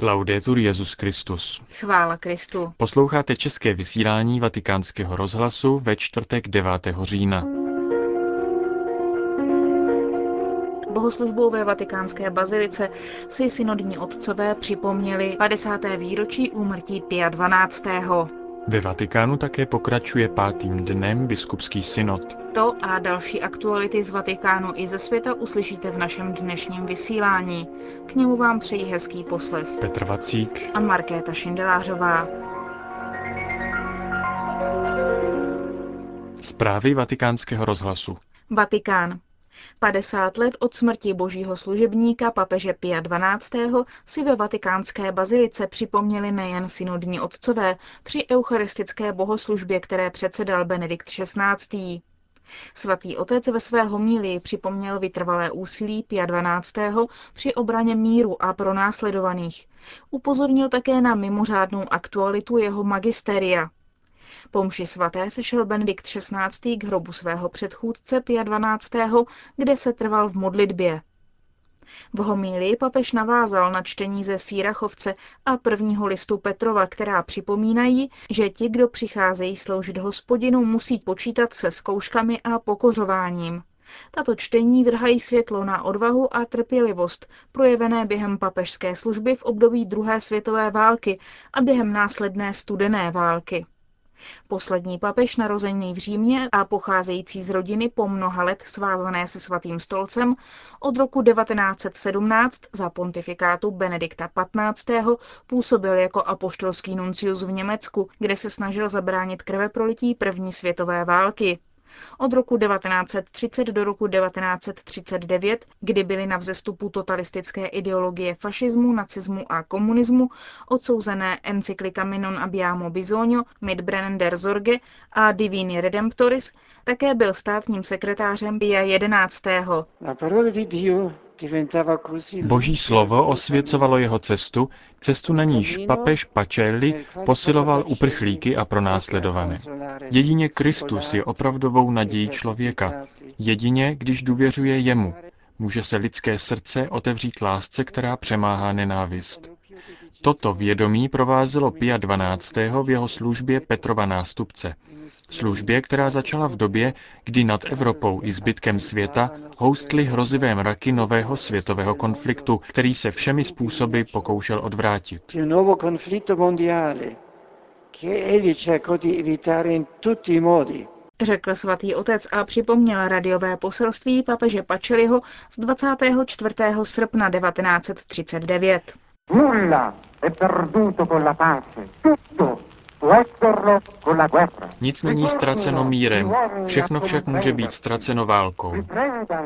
Laudetur Jezus Christus. Chvála Kristu. Posloucháte české vysílání Vatikánského rozhlasu ve čtvrtek 9. října. Bohoslužbou ve vatikánské bazilice si synodní otcové připomněli 50. výročí úmrtí Pia 12. Ve Vatikánu také pokračuje pátým dnem biskupský synod. To a další aktuality z Vatikánu i ze světa uslyšíte v našem dnešním vysílání. K němu vám přejí hezký poslech Petr Vacík a Markéta Šindelářová. Zprávy vatikánského rozhlasu. Vatikán. 50 let od smrti božího služebníka papeže Pia XII. si ve vatikánské bazilice připomněli nejen synodní otcové při eucharistické bohoslužbě, které předsedal Benedikt XVI. Svatý otec ve své homílii připomněl vytrvalé úsilí Pia XII. při obraně míru a pronásledovaných. Upozornil také na mimořádnou aktualitu jeho magisteria, po mši svaté sešel Benedikt XVI. k hrobu svého předchůdce Pia XII., kde se trval v modlitbě. V homílii papež navázal na čtení ze Sýrachovce a prvního listu Petrova, která připomínají, že ti, kdo přicházejí sloužit hospodinu, musí počítat se zkouškami a pokořováním. Tato čtení vrhají světlo na odvahu a trpělivost, projevené během papežské služby v období druhé světové války a během následné studené války. Poslední papež narozený v Římě a pocházející z rodiny po mnoha let svázané se svatým stolcem od roku 1917 za pontifikátu Benedikta XV. působil jako apoštolský nuncius v Německu, kde se snažil zabránit krveprolití první světové války. Od roku 1930 do roku 1939, kdy byly na vzestupu totalistické ideologie fašismu, nacismu a komunismu odsouzené encyklika Non abbiamo bisogno, Mit brennender Sorge a Divini Redemptoris, také byl státním sekretářem Pia 11. Boží slovo osvěcovalo jeho cestu, cestu na níž papež Pacelli posiloval uprchlíky a pronásledované. Jedině Kristus je opravdovou nadějí člověka. Jedině, když důvěřuje jemu, může se lidské srdce otevřít lásce, která přemáhá nenávist. Toto vědomí provázelo Pia 12. v jeho službě Petrova nástupce. Službě, která začala v době, kdy nad Evropou i zbytkem světa houstly hrozivé mraky nového světového konfliktu, který se všemi způsoby pokoušel odvrátit. Řekl svatý otec a připomněl radiové poselství papeže Pačeliho z 24. srpna 1939. Nulla è perduto con la pace, tutto nic není ztraceno mírem, všechno však může být ztraceno válkou.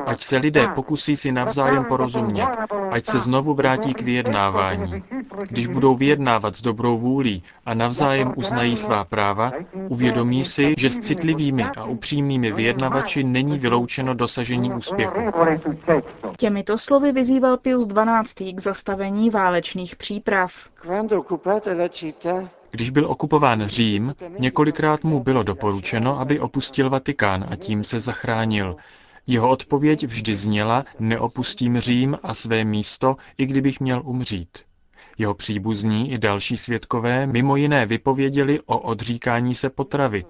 Ať se lidé pokusí si navzájem porozumět, ať se znovu vrátí k vyjednávání. Když budou vyjednávat s dobrou vůlí a navzájem uznají svá práva, uvědomí si, že s citlivými a upřímnými vyjednavači není vyloučeno dosažení úspěchu. Těmito slovy vyzýval Pius XII. k zastavení válečných příprav. Když byl okupován Řím, několikrát mu bylo doporučeno, aby opustil Vatikán a tím se zachránil. Jeho odpověď vždy zněla, neopustím Řím a své místo, i kdybych měl umřít. Jeho příbuzní i další svědkové mimo jiné vypověděli o odříkání se potravy,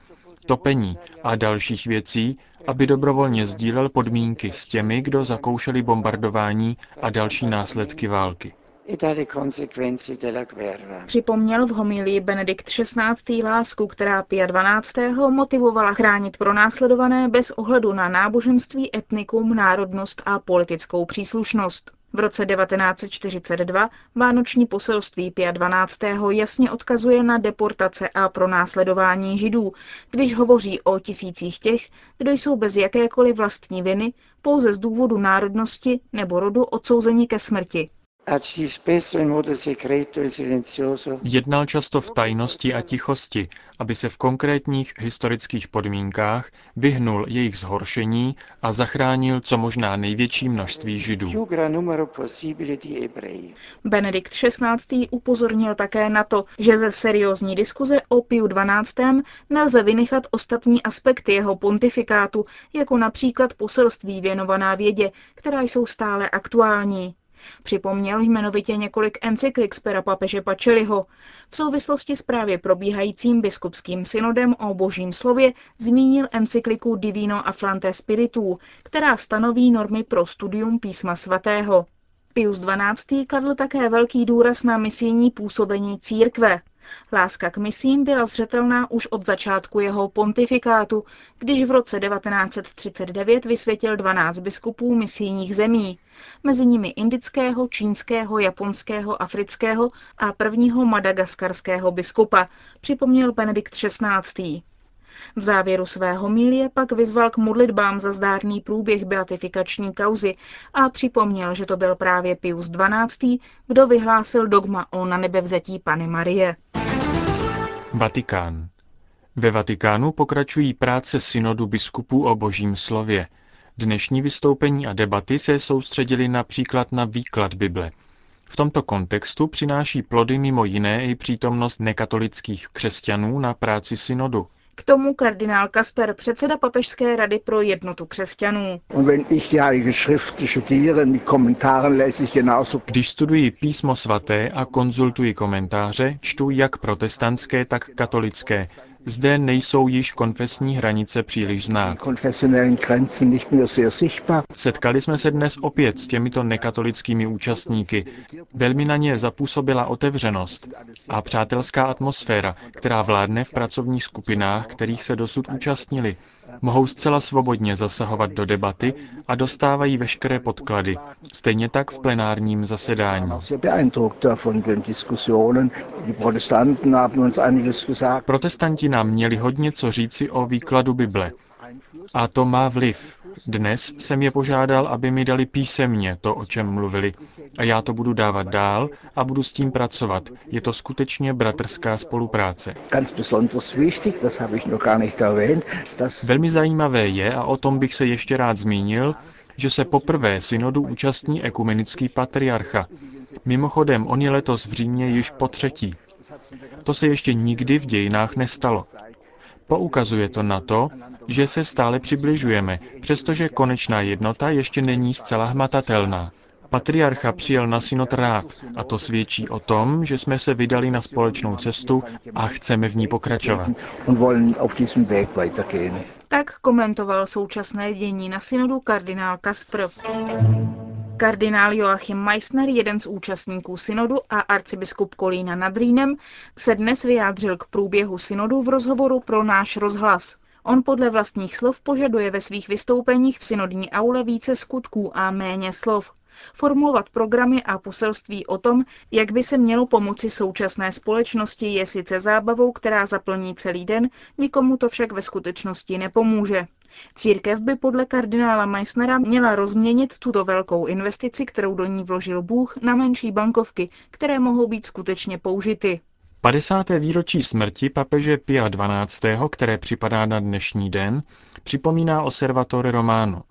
topení a dalších věcí, aby dobrovolně sdílel podmínky s těmi, kdo zakoušeli bombardování a další následky války. Připomněl v homilii Benedikt XVI. lásku, která Pia 12. motivovala chránit pronásledované bez ohledu na náboženství, etnikum, národnost a politickou příslušnost. V roce 1942 Vánoční poselství Pia 12. jasně odkazuje na deportace a pronásledování židů, když hovoří o tisících těch, kdo jsou bez jakékoliv vlastní viny, pouze z důvodu národnosti nebo rodu odsouzeni ke smrti. Jednal často v tajnosti a tichosti, aby se v konkrétních historických podmínkách vyhnul jejich zhoršení a zachránil co možná největší množství Židů. Benedikt XVI. upozornil také na to, že ze seriózní diskuze o Piu XII. nelze vynechat ostatní aspekty jeho pontifikátu, jako například poselství věnovaná vědě, která jsou stále aktuální. Připomněl jmenovitě několik encyklik z pera papeže Pačeliho. V souvislosti s právě probíhajícím biskupským synodem o božím slově zmínil encykliku Divino Afflante Spiritu, která stanoví normy pro studium písma svatého. Pius XII. kladl také velký důraz na misijní působení církve. Láska k misím byla zřetelná už od začátku jeho pontifikátu, když v roce 1939 vysvětil 12 biskupů misijních zemí, mezi nimi indického, čínského, japonského, afrického a prvního madagaskarského biskupa, připomněl Benedikt XVI. V závěru svého milie pak vyzval k modlitbám za zdárný průběh beatifikační kauzy a připomněl, že to byl právě Pius XII., kdo vyhlásil dogma o na nebevzetí Pany Marie. Vatikán. Ve Vatikánu pokračují práce synodu biskupů o božím slově. Dnešní vystoupení a debaty se soustředili například na výklad Bible. V tomto kontextu přináší plody mimo jiné i přítomnost nekatolických křesťanů na práci synodu. K tomu kardinál Kasper, předseda Papežské rady pro jednotu křesťanů. Když studuji písmo svaté a konzultuji komentáře, čtu jak protestantské, tak katolické. Zde nejsou již konfesní hranice příliš znát. Setkali jsme se dnes opět s těmito nekatolickými účastníky. Velmi na ně zapůsobila otevřenost a přátelská atmosféra, která vládne v pracovních skupinách, kterých se dosud účastnili. Mohou zcela svobodně zasahovat do debaty a dostávají veškeré podklady, stejně tak v plenárním zasedání. Protestanti nám měli hodně co říci o výkladu Bible. A to má vliv. Dnes jsem je požádal, aby mi dali písemně to, o čem mluvili. A já to budu dávat dál a budu s tím pracovat. Je to skutečně bratrská spolupráce. Velmi zajímavé je, a o tom bych se ještě rád zmínil, že se poprvé synodu účastní ekumenický patriarcha. Mimochodem, on je letos v Římě již po třetí. To se ještě nikdy v dějinách nestalo. Poukazuje to na to, že se stále přibližujeme, přestože konečná jednota ještě není zcela hmatatelná. Patriarcha přijel na synod rád a to svědčí o tom, že jsme se vydali na společnou cestu a chceme v ní pokračovat. Tak komentoval současné dění na synodu kardinál Kaspr. Kardinál Joachim Meissner, jeden z účastníků synodu a arcibiskup Kolína nad Rýnem, se dnes vyjádřil k průběhu synodu v rozhovoru pro náš rozhlas. On podle vlastních slov požaduje ve svých vystoupeních v synodní aule více skutků a méně slov. Formulovat programy a poselství o tom, jak by se mělo pomoci současné společnosti, je sice zábavou, která zaplní celý den, nikomu to však ve skutečnosti nepomůže. Církev by podle kardinála Meissnera měla rozměnit tuto velkou investici, kterou do ní vložil Bůh, na menší bankovky, které mohou být skutečně použity. 50. výročí smrti papeže Pia XII., které připadá na dnešní den, připomíná Osservatore Romano.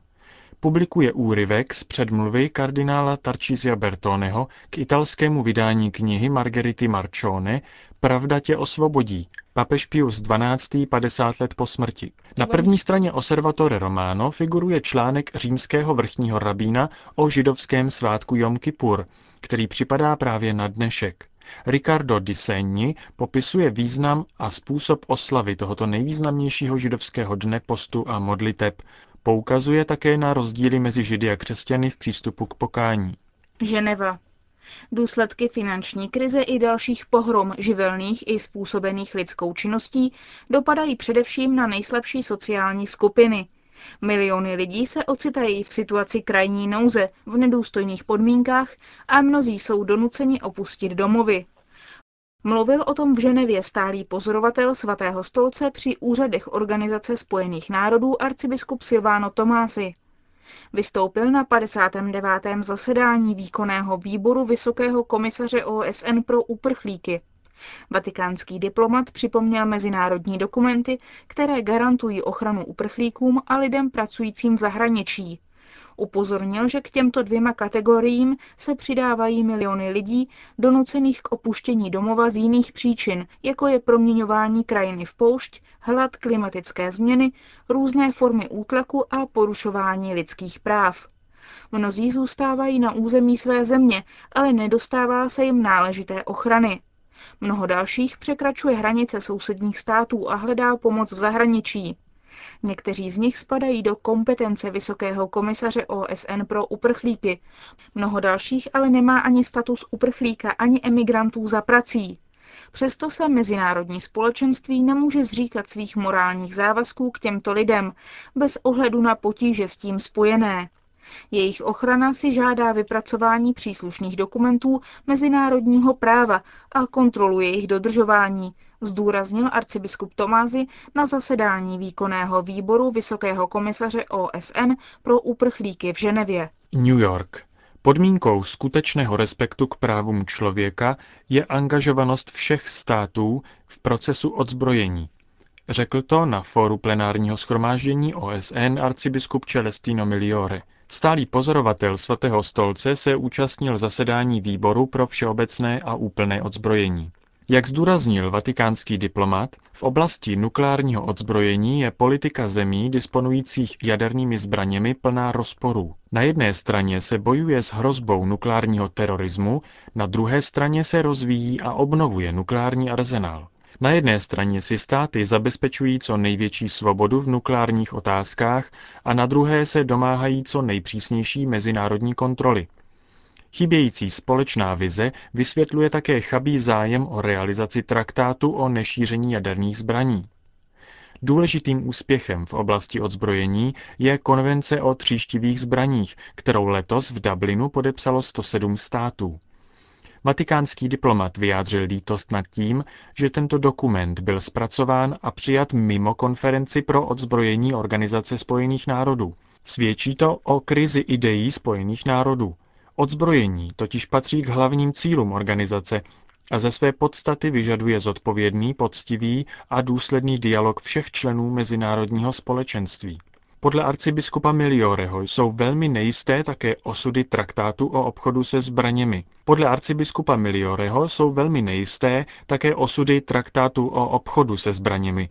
Publikuje úryvek z předmluvy kardinála Tarcisia Bertoneho k italskému vydání knihy Margerity Marcione Pravda tě osvobodí, papež Pius XII. 50 let po smrti. Na první straně Osservatore Romano figuruje článek římského vrchního rabína o židovském svátku Jom Kippur, který připadá právě na dnešek. Ricardo di Segni popisuje význam a způsob oslavy tohoto nejvýznamnějšího židovského dne postu a modliteb. Poukazuje také na rozdíly mezi židy a křesťany v přístupu k pokání. Ženeva. Důsledky finanční krize i dalších pohrom živelných i způsobených lidskou činností dopadají především na nejslabší sociální skupiny. Miliony lidí se ocitají v situaci krajní nouze, v nedůstojných podmínkách a mnozí jsou donuceni opustit domovy. Mluvil o tom v Ženevě stálý pozorovatel svatého stolce při úřadech Organizace spojených národů arcibiskup Silvano Tomási. Vystoupil na 59. zasedání výkonného výboru Vysokého komisaře OSN pro uprchlíky. Vatikánský diplomat připomněl mezinárodní dokumenty, které garantují ochranu uprchlíkům a lidem pracujícím v zahraničí. Upozornil, že k těmto dvěma kategoriím se přidávají miliony lidí donucených k opuštění domova z jiných příčin, jako je proměňování krajiny v poušť, hlad, klimatické změny, různé formy útlaku a porušování lidských práv. Mnozí zůstávají na území své země, ale nedostává se jim náležité ochrany. Mnoho dalších překračuje hranice sousedních států a hledá pomoc v zahraničí. Někteří z nich spadají do kompetence Vysokého komisaře OSN pro uprchlíky. Mnoho dalších ale nemá ani status uprchlíka, ani emigrantů za prací. Přesto se mezinárodní společenství nemůže zříkat svých morálních závazků k těmto lidem, bez ohledu na potíže s tím spojené. Jejich ochrana si žádá vypracování příslušných dokumentů mezinárodního práva a kontrolu jejich dodržování, zdůraznil arcibiskup Tomázy na zasedání výkonného výboru Vysokého komisaře OSN pro uprchlíky v Ženevě. New York. Podmínkou skutečného respektu k právům člověka je angažovanost všech států v procesu odzbrojení. Řekl to na fóru plenárního schromáždění OSN arcibiskup Celestino Miliore. Stálý pozorovatel svatého stolce se účastnil zasedání výboru pro všeobecné a úplné odzbrojení. Jak zdůraznil vatikánský diplomat, v oblasti nukleárního odzbrojení je politika zemí disponujících jadernými zbraněmi plná rozporů. Na jedné straně se bojuje s hrozbou nukleárního terorismu, na druhé straně se rozvíjí a obnovuje nukleární arzenál. Na jedné straně si státy zabezpečují co největší svobodu v nukleárních otázkách a na druhé se domáhají co nejpřísnější mezinárodní kontroly. Chybějící společná vize vysvětluje také chabý zájem o realizaci traktátu o nešíření jaderných zbraní. Důležitým úspěchem v oblasti odzbrojení je konvence o tříštivých zbraních, kterou letos v Dublinu podepsalo 107 států. Vatikánský diplomat vyjádřil lítost nad tím, že tento dokument byl zpracován a přijat mimo konferenci pro odzbrojení Organizace spojených národů. Svědčí to o krizi ideí Spojených národů. Odzbrojení totiž patří k hlavním cílům organizace a ze své podstaty vyžaduje zodpovědný, poctivý a důsledný dialog všech členů mezinárodního společenství. Podle arcibiskupa Milioreho jsou velmi nejisté také osudy traktátu o obchodu se zbraněmi. Podle arcibiskupa Milioreho jsou velmi nejisté také osudy traktátu o obchodu se zbraněmi,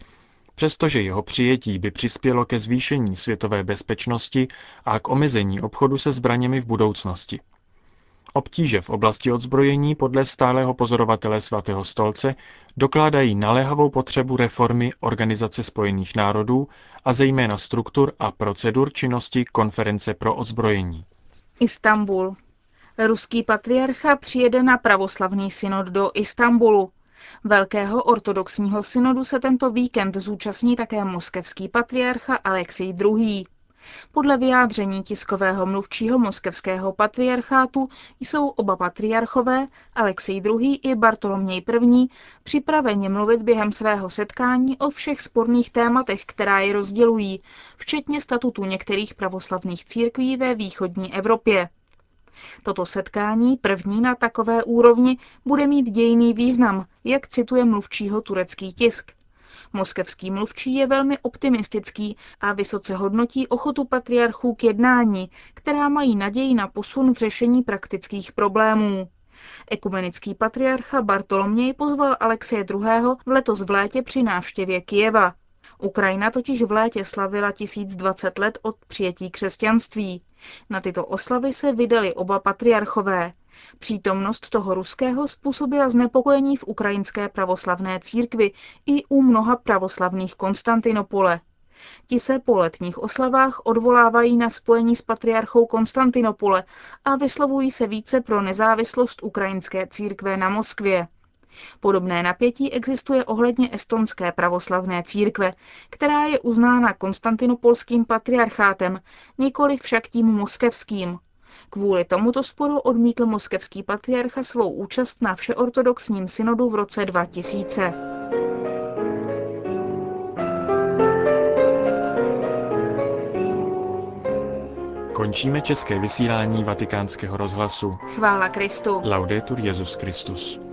přestože jeho přijetí by přispělo ke zvýšení světové bezpečnosti a k omezení obchodu se zbraněmi v budoucnosti. Obtíže v oblasti odzbrojení podle stálého pozorovatele svatého stolce dokládají naléhavou potřebu reformy Organizace spojených národů a zejména struktur a procedur činnosti Konference pro odzbrojení. Istanbul. Ruský patriarcha přijede na pravoslavný synod do Istanbulu. Velkého ortodoxního synodu se tento víkend zúčastní také moskevský patriarcha Alexej II. Podle vyjádření tiskového mluvčího moskevského patriarchátu jsou oba patriarchové, Alexej II. i Bartoloměj I. připraveni mluvit během svého setkání o všech sporných tématech, která je rozdělují, včetně statutu některých pravoslavných církví ve východní Evropě. Toto setkání, první na takové úrovni, bude mít dějný význam, jak cituje mluvčího turecký tisk. Moskevský mluvčí je velmi optimistický a vysoce hodnotí ochotu patriarchů k jednání, která mají naději na posun v řešení praktických problémů. Ekumenický patriarcha Bartoloměj pozval Alexeje II. v letos v létě při návštěvě Kijeva. Ukrajina totiž v létě slavila 1020 let od přijetí křesťanství. Na tyto oslavy se vydali oba patriarchové. Přítomnost toho ruského způsobila znepokojení v ukrajinské pravoslavné církvi i u mnoha pravoslavných Konstantinopole. Ti se po letních oslavách odvolávají na spojení s patriarchou Konstantinopole a vyslovují se více pro nezávislost ukrajinské církve na Moskvě. Podobné napětí existuje ohledně estonské pravoslavné církve, která je uznána konstantinopolským patriarchátem, nikoli však tím moskevským. Kvůli tomuto sporu odmítl moskevský patriarcha svou účast na všeortodoxním synodu v roce 2000. Končíme české vysílání vatikánského rozhlasu. Chvála Kristu. Laudetur Jezus Christus.